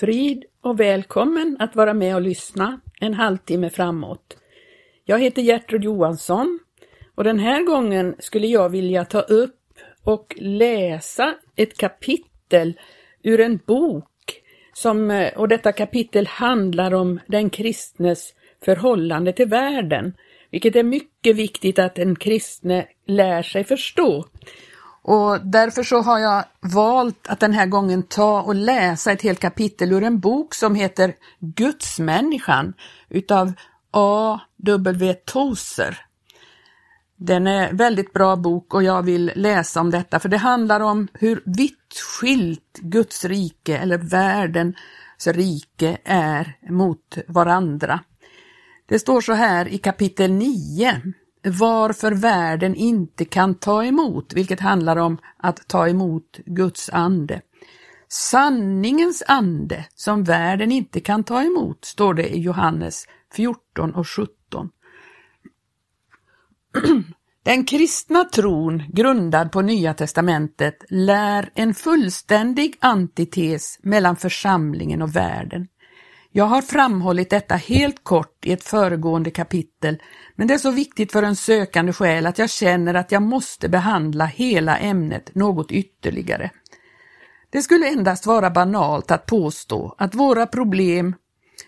Frid och välkommen att vara med och lyssna en halvtimme framåt. Jag heter Gertrud Johansson och den här gången skulle jag vilja ta upp och läsa ett kapitel ur en bok som, och detta kapitel handlar om den kristnes förhållande till världen, vilket är mycket viktigt att en kristne lär sig förstå. Och därför så har jag valt att den här gången ta och läsa ett helt kapitel ur en bok som heter Gudsmänniskan utav A. W. Tozer. Den är väldigt bra bok och jag vill läsa om detta för det handlar om hur vitt skilt Guds rike eller världens rike är mot varandra. Det står så här i kapitel 9 varför världen inte kan ta emot, vilket handlar om att ta emot Guds ande. Sanningens ande som världen inte kan ta emot, står det i Johannes 14 och 17. Den kristna tron, grundad på Nya testamentet, lär en fullständig antites mellan församlingen och världen. Jag har framhållit detta helt kort i ett föregående kapitel, men det är så viktigt för en sökande själ att jag känner att jag måste behandla hela ämnet något ytterligare. Det skulle endast vara banalt att påstå att våra problem,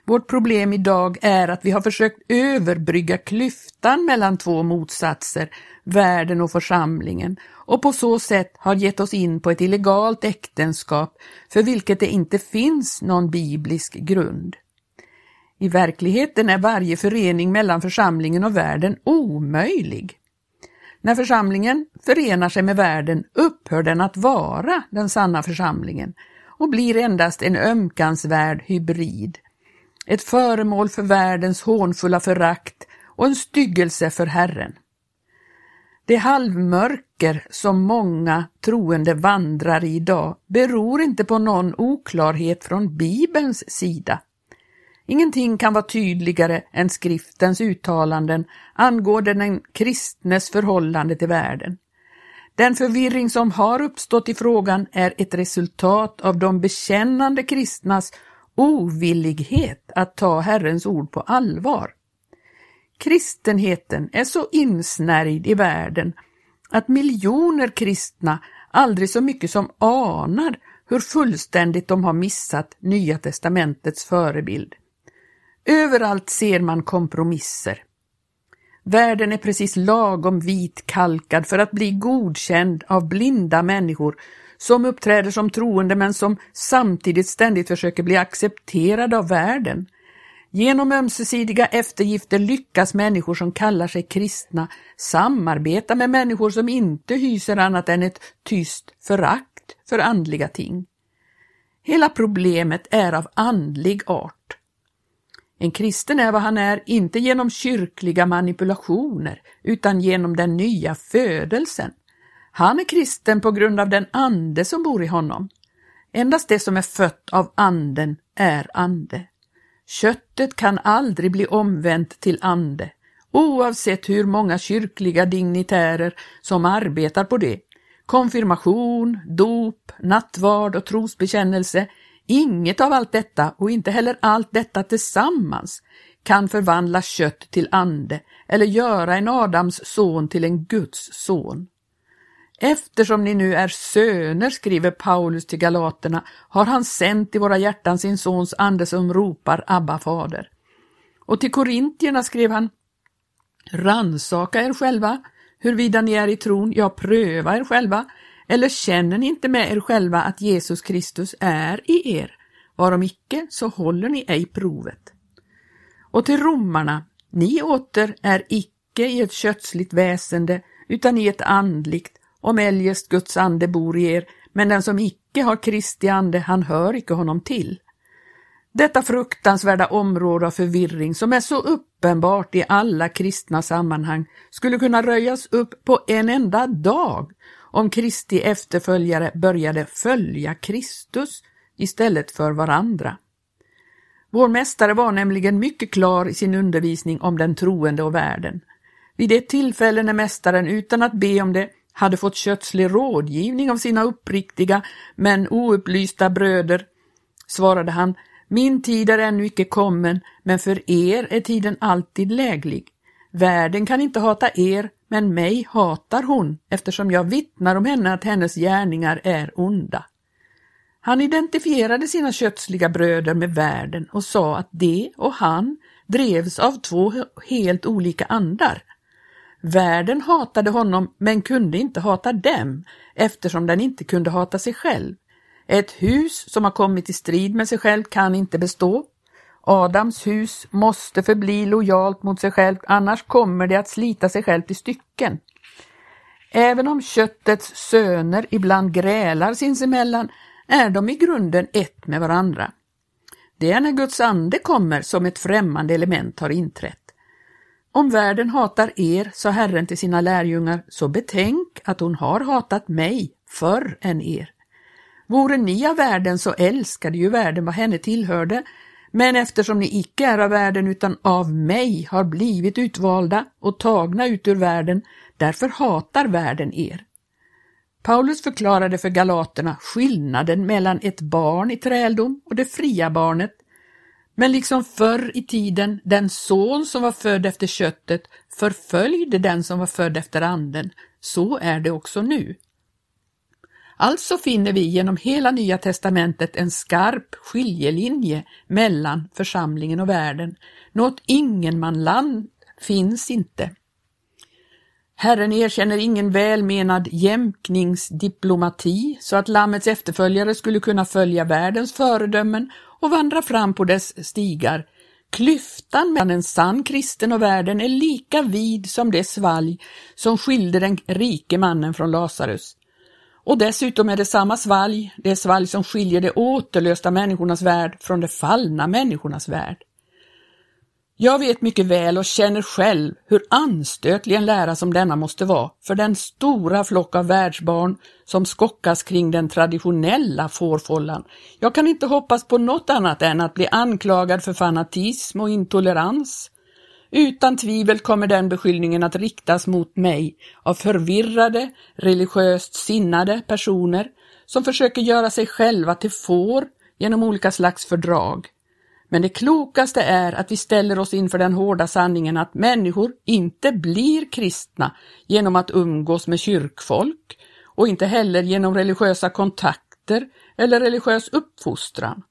vårt problem idag är att vi har försökt överbrygga klyftan mellan två motsatser, världen och församlingen, och på så sätt har gett oss in på ett illegalt äktenskap för vilket det inte finns någon biblisk grund. I verkligheten är varje förening mellan församlingen och världen omöjlig. När församlingen förenar sig med världen upphör den att vara den sanna församlingen och blir endast en ömkansvärd hybrid. Ett föremål för världens hånfulla förakt och en styggelse för Herren. Det halvmörker som många troende vandrar i idag beror inte på någon oklarhet från Bibelns sida. Ingenting kan vara tydligare än skriftens uttalanden angående den kristnes förhållande till världen. Den förvirring som har uppstått i frågan är ett resultat av de bekännande kristnas ovillighet att ta Herrens ord på allvar. Kristenheten är så insnärjd i världen att miljoner kristna aldrig så mycket som anar hur fullständigt de har missat Nya testamentets förebild. Överallt ser man kompromisser. Världen är precis lagom vitkalkad för att bli godkänd av blinda människor som uppträder som troende men som samtidigt ständigt försöker bli accepterade av världen. Genom ömsesidiga eftergifter lyckas människor som kallar sig kristna samarbeta med människor som inte hyser annat än ett tyst förakt för andliga ting. Hela problemet är av andlig art. En kristen är vad han är, inte genom kyrkliga manipulationer, utan genom den nya födelsen. Han är kristen på grund av den ande som bor i honom. Endast det som är fött av anden är ande. Köttet kan aldrig bli omvänt till ande, oavsett hur många kyrkliga dignitärer som arbetar på det. Konfirmation, dop, nattvard och trosbekännelse, inget av allt detta och inte heller allt detta tillsammans kan förvandla kött till ande eller göra en Adams son till en Guds son. Eftersom ni nu är söner, skriver Paulus till galaterna, har han sänt i våra hjärtan sin sons ande som ropar Abba fader. Och till korintierna skrev han Ransaka er själva, huruvida ni är i tron, ja, pröva er själva, eller känner ni inte med er själva att Jesus Kristus är i er? Varom icke, så håller ni ej provet. Och till romarna, ni åter är icke i ett kötsligt väsende, utan i ett andligt, om eljest Guds ande bor i er, men den som icke har Kristi ande, han hör icke honom till. Detta fruktansvärda område av förvirring som är så uppenbart i alla kristna sammanhang skulle kunna röjas upp på en enda dag om Kristi efterföljare började följa Kristus istället för varandra. Vår mästare var nämligen mycket klar i sin undervisning om den troende och världen. Vid det tillfälle när mästaren utan att be om det hade fått kötslig rådgivning av sina uppriktiga men oupplysta bröder Svarade han, min tid är ännu icke kommen, men för er är tiden alltid läglig. Världen kan inte hata er, men mig hatar hon, eftersom jag vittnar om henne att hennes gärningar är onda. Han identifierade sina kötsliga bröder med världen och sa att de och han drevs av två helt olika andar. Världen hatade honom men kunde inte hata dem eftersom den inte kunde hata sig själv. Ett hus som har kommit i strid med sig själv kan inte bestå. Adams hus måste förbli lojalt mot sig själv, annars kommer det att slita sig självt i stycken. Även om köttets söner ibland grälar sinsemellan är de i grunden ett med varandra. Det är när Guds ande kommer som ett främmande element har inträtt. Om världen hatar er, sa Herren till sina lärjungar, så betänk att hon har hatat mig förr än er. Vore ni av världen så älskade ju världen vad henne tillhörde, men eftersom ni icke är av världen utan av mig har blivit utvalda och tagna ut ur världen, därför hatar världen er. Paulus förklarade för galaterna skillnaden mellan ett barn i träldom och det fria barnet. Men liksom förr i tiden den son som var född efter köttet förföljde den som var född efter anden, så är det också nu. Alltså finner vi genom hela Nya testamentet en skarp skiljelinje mellan församlingen och världen. Något ingenmanland finns inte. Herren erkänner ingen välmenad jämkningsdiplomati så att Lammets efterföljare skulle kunna följa världens föredömen och vandra fram på dess stigar. Klyftan mellan en sann kristen och världen är lika vid som det svalg som skilde den rike mannen från Lazarus. Och dessutom är det samma svalg, det svalg som skiljer de återlösta människornas värld från de fallna människornas värld. Jag vet mycket väl och känner själv hur anstötlig en lära som denna måste vara för den stora flock av världsbarn som skockas kring den traditionella fårfållan. Jag kan inte hoppas på något annat än att bli anklagad för fanatism och intolerans. Utan tvivel kommer den beskyllningen att riktas mot mig av förvirrade, religiöst sinnade personer som försöker göra sig själva till får genom olika slags fördrag. Men det klokaste är att vi ställer oss inför den hårda sanningen att människor inte blir kristna genom att umgås med kyrkfolk och inte heller genom religiösa kontakter eller religiös uppfostran.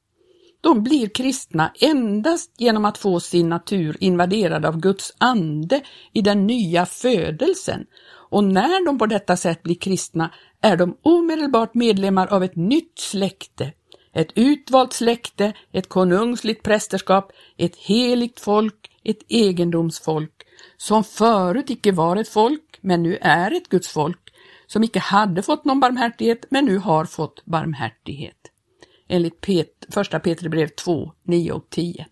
De blir kristna endast genom att få sin natur invaderad av Guds ande i den nya födelsen och när de på detta sätt blir kristna är de omedelbart medlemmar av ett nytt släkte ett utvalt släkte, ett konungsligt prästerskap, ett heligt folk, ett egendomsfolk, som förut icke var ett folk, men nu är ett Guds folk, som icke hade fått någon barmhärtighet, men nu har fått barmhärtighet. Enligt Pet, första Petri brev 2, 9 och 10.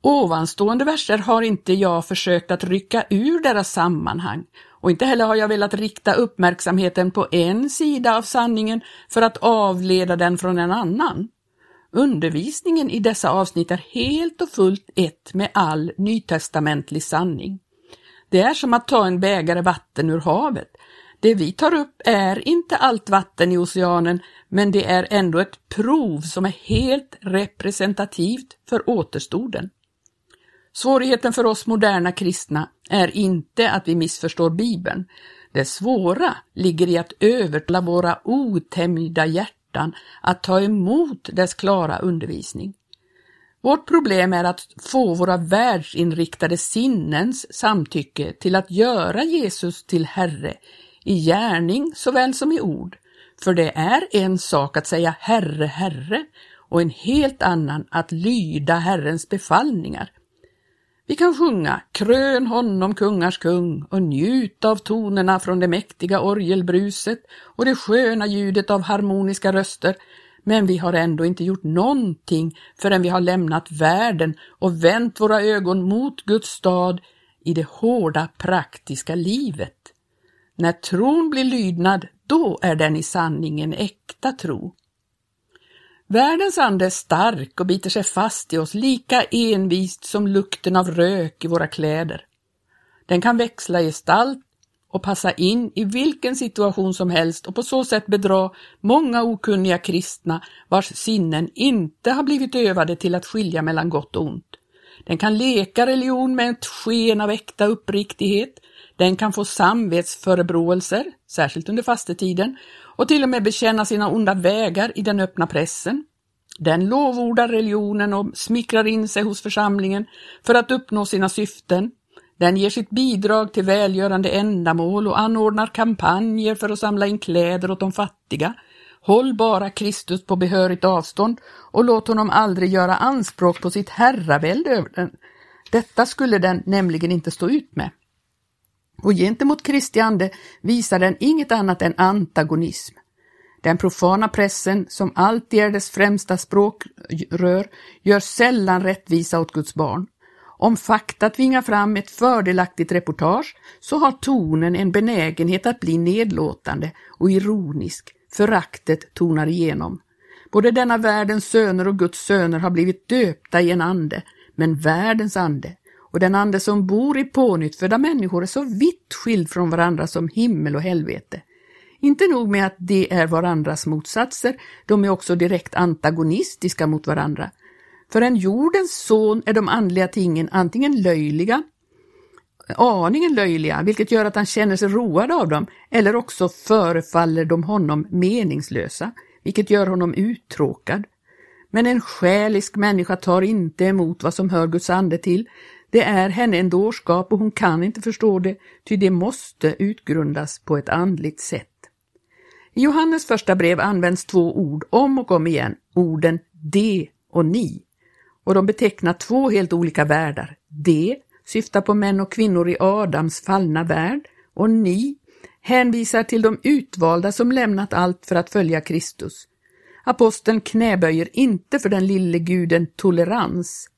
Ovanstående verser har inte jag försökt att rycka ur deras sammanhang och inte heller har jag velat rikta uppmärksamheten på en sida av sanningen för att avleda den från en annan. Undervisningen i dessa avsnitt är helt och fullt ett med all nytestamentlig sanning. Det är som att ta en bägare vatten ur havet. Det vi tar upp är inte allt vatten i oceanen, men det är ändå ett prov som är helt representativt för återstoden. Svårigheten för oss moderna kristna är inte att vi missförstår Bibeln. Det svåra ligger i att övertala våra otämjda hjärtan att ta emot dess klara undervisning. Vårt problem är att få våra världsinriktade sinnens samtycke till att göra Jesus till Herre, i gärning såväl som i ord. För det är en sak att säga Herre, Herre och en helt annan att lyda Herrens befallningar. Vi kan sjunga Krön honom kungars kung och njuta av tonerna från det mäktiga orgelbruset och det sköna ljudet av harmoniska röster, men vi har ändå inte gjort någonting förrän vi har lämnat världen och vänt våra ögon mot Guds stad i det hårda praktiska livet. När tron blir lydnad, då är den i sanning en äkta tro. Världens ande är stark och biter sig fast i oss lika envist som lukten av rök i våra kläder. Den kan växla gestalt och passa in i vilken situation som helst och på så sätt bedra många okunniga kristna vars sinnen inte har blivit övade till att skilja mellan gott och ont. Den kan leka religion med ett sken av äkta uppriktighet, den kan få samvetsförebråelser, särskilt under fastetiden, och till och med bekänna sina onda vägar i den öppna pressen. Den lovordar religionen och smickrar in sig hos församlingen för att uppnå sina syften. Den ger sitt bidrag till välgörande ändamål och anordnar kampanjer för att samla in kläder åt de fattiga. Håll bara Kristus på behörigt avstånd och låt honom aldrig göra anspråk på sitt herravälde över den. Detta skulle den nämligen inte stå ut med. Och gentemot Kristi ande visar den inget annat än antagonism. Den profana pressen, som alltid är dess främsta språkrör, gör sällan rättvisa åt Guds barn. Om fakta tvingar fram ett fördelaktigt reportage så har tonen en benägenhet att bli nedlåtande och ironisk, föraktet tonar igenom. Både denna världens söner och Guds söner har blivit döpta i en ande, men världens ande och den ande som bor i pånyttfödda människor är så vitt skild från varandra som himmel och helvete. Inte nog med att de är varandras motsatser, de är också direkt antagonistiska mot varandra. För en jordens son är de andliga tingen antingen löjliga, aningen löjliga, vilket gör att han känner sig road av dem, eller också förefaller de honom meningslösa, vilket gör honom uttråkad. Men en själisk människa tar inte emot vad som hör Guds ande till. Det är henne en dårskap och hon kan inte förstå det, ty det måste utgrundas på ett andligt sätt. I Johannes första brev används två ord om och om igen, orden de och ni, och de betecknar två helt olika världar. De syftar på män och kvinnor i Adams fallna värld och ni hänvisar till de utvalda som lämnat allt för att följa Kristus. Aposteln knäböjer inte för den lille guden tolerans,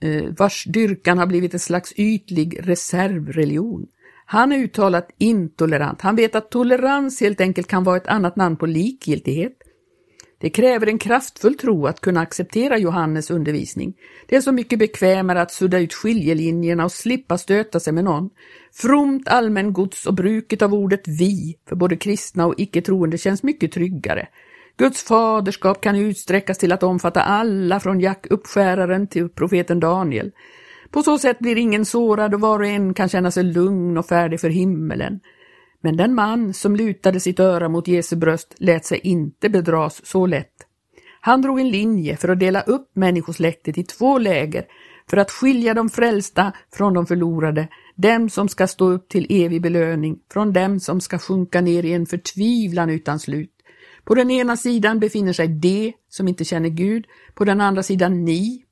Eh, vars dyrkan har blivit en slags ytlig reservreligion. Han är uttalat intolerant. Han vet att tolerans helt enkelt kan vara ett annat namn på likgiltighet. Det kräver en kraftfull tro att kunna acceptera Johannes undervisning. Det är så mycket bekvämare att sudda ut skiljelinjerna och slippa stöta sig med någon. Fromt allmängods och bruket av ordet vi för både kristna och icke-troende känns mycket tryggare. Guds faderskap kan utsträckas till att omfatta alla från Jack uppskäraren till profeten Daniel. På så sätt blir ingen sårad och var och en kan känna sig lugn och färdig för himmelen. Men den man som lutade sitt öra mot Jesu bröst lät sig inte bedras så lätt. Han drog en linje för att dela upp människosläktet i två läger för att skilja de frälsta från de förlorade, dem som ska stå upp till evig belöning från dem som ska sjunka ner i en förtvivlan utan slut. På den ena sidan befinner sig de som inte känner Gud, på den andra sidan ni,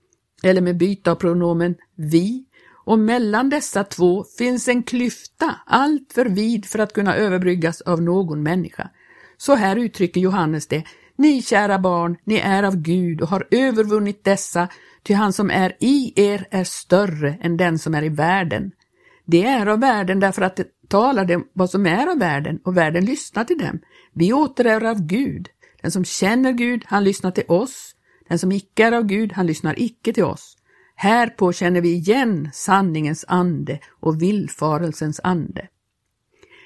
eller med byte av pronomen vi, och mellan dessa två finns en klyfta alltför vid för att kunna överbryggas av någon människa. Så här uttrycker Johannes det, ni kära barn, ni är av Gud och har övervunnit dessa, ty han som är i er är större än den som är i världen. Det är av världen därför att det talar dem vad som är av världen och världen lyssnar till dem. Vi åter är av Gud. Den som känner Gud, han lyssnar till oss. Den som icke är av Gud, han lyssnar icke till oss. Härpå känner vi igen sanningens ande och villfarelsens ande.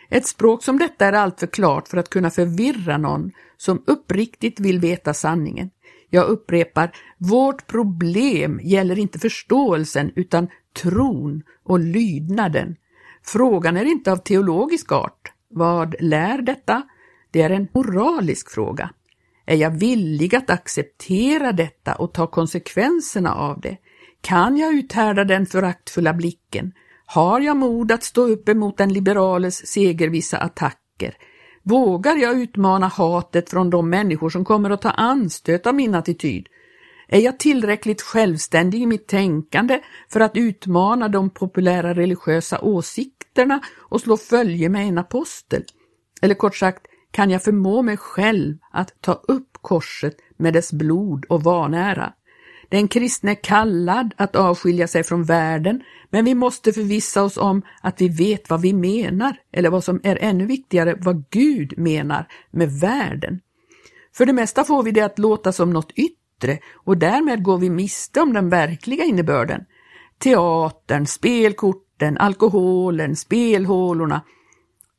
Ett språk som detta är alltför klart för att kunna förvirra någon som uppriktigt vill veta sanningen. Jag upprepar, vårt problem gäller inte förståelsen utan tron och lydnaden. Frågan är inte av teologisk art. Vad lär detta? Det är en moralisk fråga. Är jag villig att acceptera detta och ta konsekvenserna av det? Kan jag uthärda den föraktfulla blicken? Har jag mod att stå upp emot den liberales segervissa attacker? Vågar jag utmana hatet från de människor som kommer att ta anstöt av min attityd? Är jag tillräckligt självständig i mitt tänkande för att utmana de populära religiösa åsikterna och slå följe med en apostel? Eller kort sagt, kan jag förmå mig själv att ta upp korset med dess blod och vanära? Den kristne är kallad att avskilja sig från världen, men vi måste förvissa oss om att vi vet vad vi menar, eller vad som är ännu viktigare, vad Gud menar med världen. För det mesta får vi det att låta som något yttre och därmed går vi miste om den verkliga innebörden. Teatern, spelkorten, alkoholen, spelhålorna.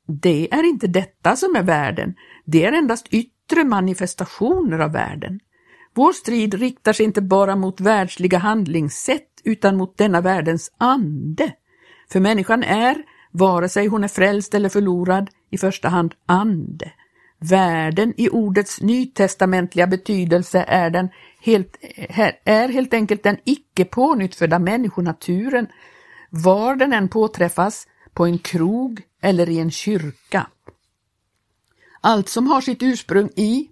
Det är inte detta som är världen, det är endast yttre manifestationer av världen. Vår strid riktar sig inte bara mot världsliga handlingssätt utan mot denna världens ande. För människan är, vare sig hon är frälst eller förlorad, i första hand ande. Världen i ordets nytestamentliga betydelse är, den helt, är helt enkelt den icke pånyttfödda människonaturen, var den än påträffas, på en krog eller i en kyrka. Allt som har sitt ursprung i,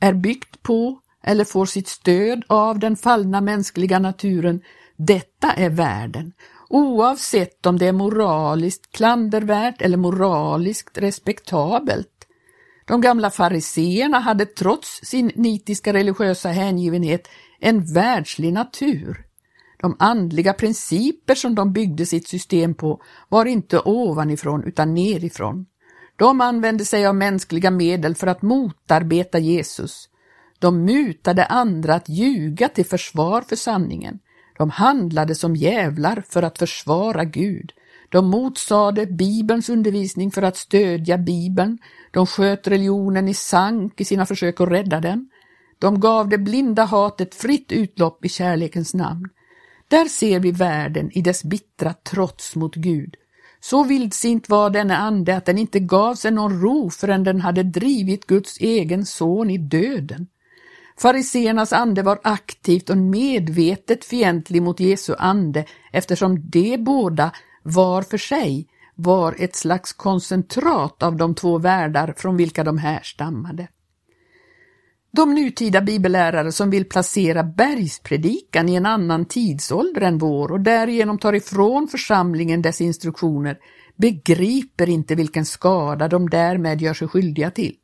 är byggt på eller får sitt stöd av den fallna mänskliga naturen, detta är världen, oavsett om det är moraliskt klandervärt eller moraliskt respektabelt. De gamla fariseerna hade trots sin nitiska religiösa hängivenhet en världslig natur. De andliga principer som de byggde sitt system på var inte ovanifrån utan nerifrån. De använde sig av mänskliga medel för att motarbeta Jesus. De mutade andra att ljuga till försvar för sanningen. De handlade som jävlar för att försvara Gud. De motsade Bibelns undervisning för att stödja Bibeln. De sköt religionen i sank i sina försök att rädda den. De gav det blinda hatet fritt utlopp i kärlekens namn. Där ser vi världen i dess bittra trots mot Gud. Så vildsint var denna ande att den inte gav sig någon ro förrän den hade drivit Guds egen son i döden. Fariseernas ande var aktivt och medvetet fientlig mot Jesu ande eftersom de båda var för sig var ett slags koncentrat av de två världar från vilka de härstammade. De nutida bibellärare som vill placera bergspredikan i en annan tidsålder än vår och därigenom tar ifrån församlingen dess instruktioner begriper inte vilken skada de därmed gör sig skyldiga till.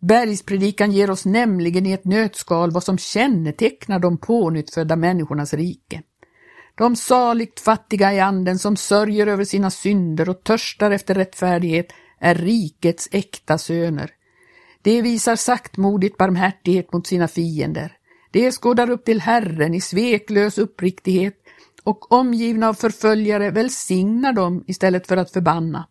Bergspredikan ger oss nämligen i ett nötskal vad som kännetecknar de pånyttfödda människornas rike. De saligt fattiga i anden som sörjer över sina synder och törstar efter rättfärdighet är rikets äkta söner. De visar saktmodigt barmhärtighet mot sina fiender. De skådar upp till Herren i sveklös uppriktighet och omgivna av förföljare välsignar dem istället för att förbanna.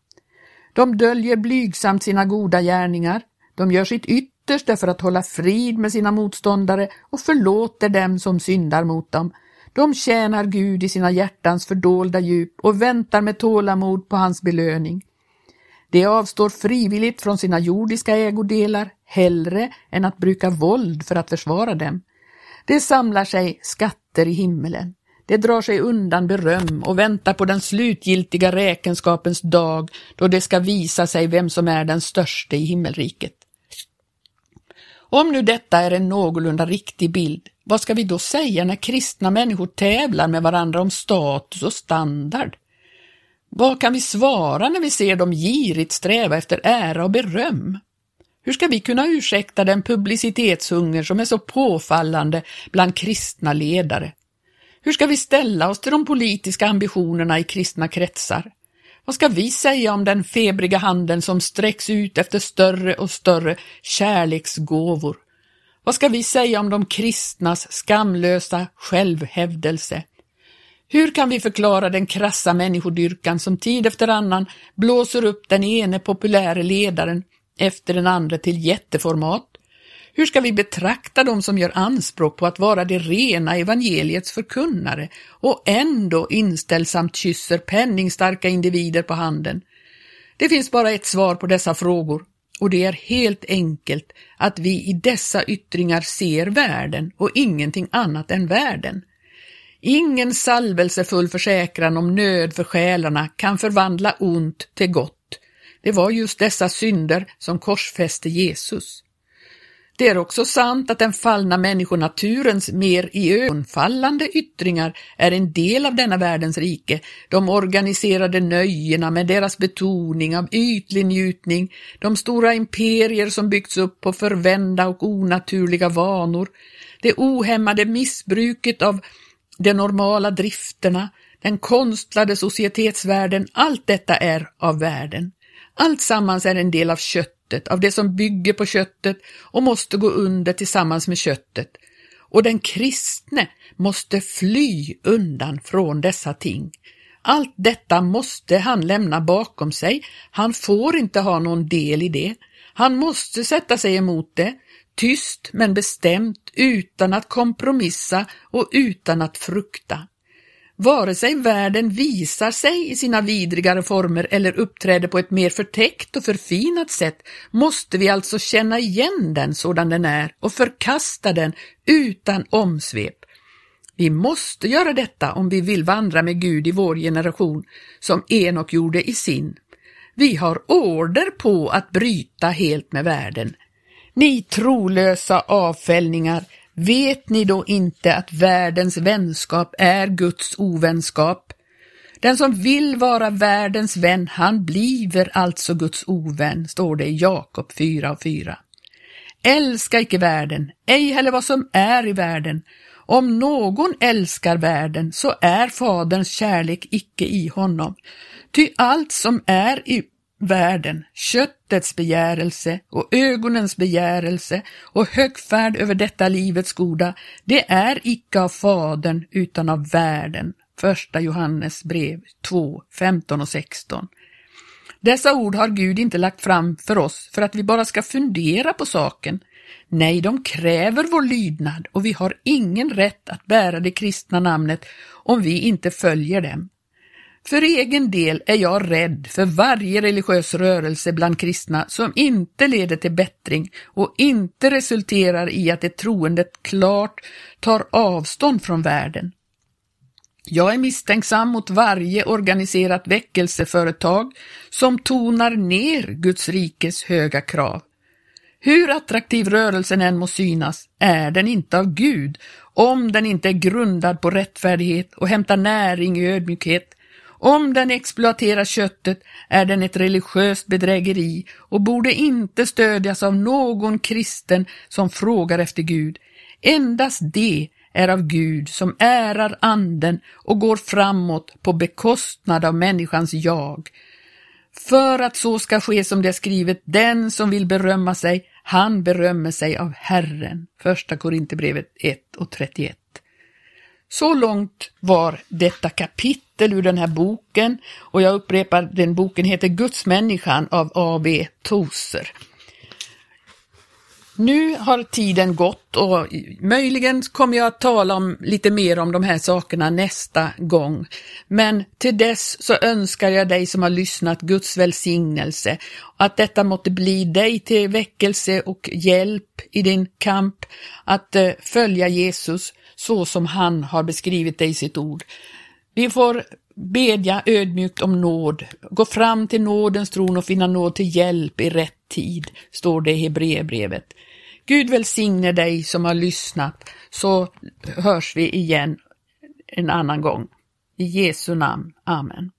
De döljer blygsamt sina goda gärningar, de gör sitt yttersta för att hålla frid med sina motståndare och förlåter dem som syndar mot dem. De tjänar Gud i sina hjärtans fördolda djup och väntar med tålamod på hans belöning. De avstår frivilligt från sina jordiska ägodelar hellre än att bruka våld för att försvara dem. De samlar sig skatter i himmelen. De drar sig undan beröm och väntar på den slutgiltiga räkenskapens dag då det ska visa sig vem som är den störste i himmelriket. Om nu detta är en någorlunda riktig bild, vad ska vi då säga när kristna människor tävlar med varandra om status och standard? Vad kan vi svara när vi ser dem girigt sträva efter ära och beröm? Hur ska vi kunna ursäkta den publicitetshunger som är så påfallande bland kristna ledare? Hur ska vi ställa oss till de politiska ambitionerna i kristna kretsar? Vad ska vi säga om den febriga handen som sträcks ut efter större och större kärleksgåvor? Vad ska vi säga om de kristnas skamlösa självhävdelse? Hur kan vi förklara den krassa människodyrkan som tid efter annan blåser upp den ene populäre ledaren efter den andra till jätteformat? Hur ska vi betrakta dem som gör anspråk på att vara det rena evangeliets förkunnare och ändå inställsamt kysser penningstarka individer på handen? Det finns bara ett svar på dessa frågor och det är helt enkelt att vi i dessa yttringar ser världen och ingenting annat än världen. Ingen salvelsefull försäkran om nöd för själarna kan förvandla ont till gott. Det var just dessa synder som korsfäste Jesus. Det är också sant att den fallna människonaturens mer iögonfallande yttringar är en del av denna världens rike, de organiserade nöjena med deras betoning av ytlig njutning, de stora imperier som byggts upp på förvända och onaturliga vanor, det ohämmade missbruket av de normala drifterna, den konstlade societetsvärlden, allt detta är av världen. Allt sammans är en del av köttet, av det som bygger på köttet och måste gå under tillsammans med köttet. Och den kristne måste fly undan från dessa ting. Allt detta måste han lämna bakom sig. Han får inte ha någon del i det. Han måste sätta sig emot det, tyst men bestämt, utan att kompromissa och utan att frukta. Vare sig världen visar sig i sina vidrigare former eller uppträder på ett mer förtäckt och förfinat sätt måste vi alltså känna igen den sådan den är och förkasta den utan omsvep. Vi måste göra detta om vi vill vandra med Gud i vår generation, som Enok gjorde i sin. Vi har order på att bryta helt med världen. Ni trolösa avfällningar, vet ni då inte att världens vänskap är Guds ovänskap? Den som vill vara världens vän, han bliver alltså Guds ovän, står det i Jakob 4 och 4. Älska icke världen, ej heller vad som är i världen. Om någon älskar världen så är Faderns kärlek icke i honom. Ty allt som är i världen, köttets begärelse och ögonens begärelse och högfärd över detta livets goda, det är icke av Fadern utan av världen. Första Johannes brev 2, 15 och 16. Dessa ord har Gud inte lagt fram för oss för att vi bara ska fundera på saken. Nej, de kräver vår lydnad och vi har ingen rätt att bära det kristna namnet om vi inte följer dem. För egen del är jag rädd för varje religiös rörelse bland kristna som inte leder till bättring och inte resulterar i att det troendet klart tar avstånd från världen. Jag är misstänksam mot varje organiserat väckelseföretag som tonar ner Guds rikes höga krav. Hur attraktiv rörelsen än må synas är den inte av Gud om den inte är grundad på rättfärdighet och hämtar näring i ödmjukhet. Om den exploaterar köttet är den ett religiöst bedrägeri och borde inte stödjas av någon kristen som frågar efter Gud. Endast det är av Gud som ärar anden och går framåt på bekostnad av människans jag. För att så ska ske som det är skrivet, den som vill berömma sig, han berömmer sig av Herren. Första Korinthierbrevet 1 och 31. Så långt var detta kapitel ur den här boken och jag upprepar, den boken heter Gudsmänniskan av A.B. Toser. Nu har tiden gått och möjligen kommer jag att tala om lite mer om de här sakerna nästa gång. Men till dess så önskar jag dig som har lyssnat Guds välsignelse, att detta måtte bli dig till väckelse och hjälp i din kamp att eh, följa Jesus så som han har beskrivit det i sitt ord. Vi får bedja ödmjukt om nåd, gå fram till nådens tron och finna nåd till hjälp i rätt tid, står det i Hebreerbrevet. Gud välsigne dig som har lyssnat, så hörs vi igen en annan gång. I Jesu namn. Amen.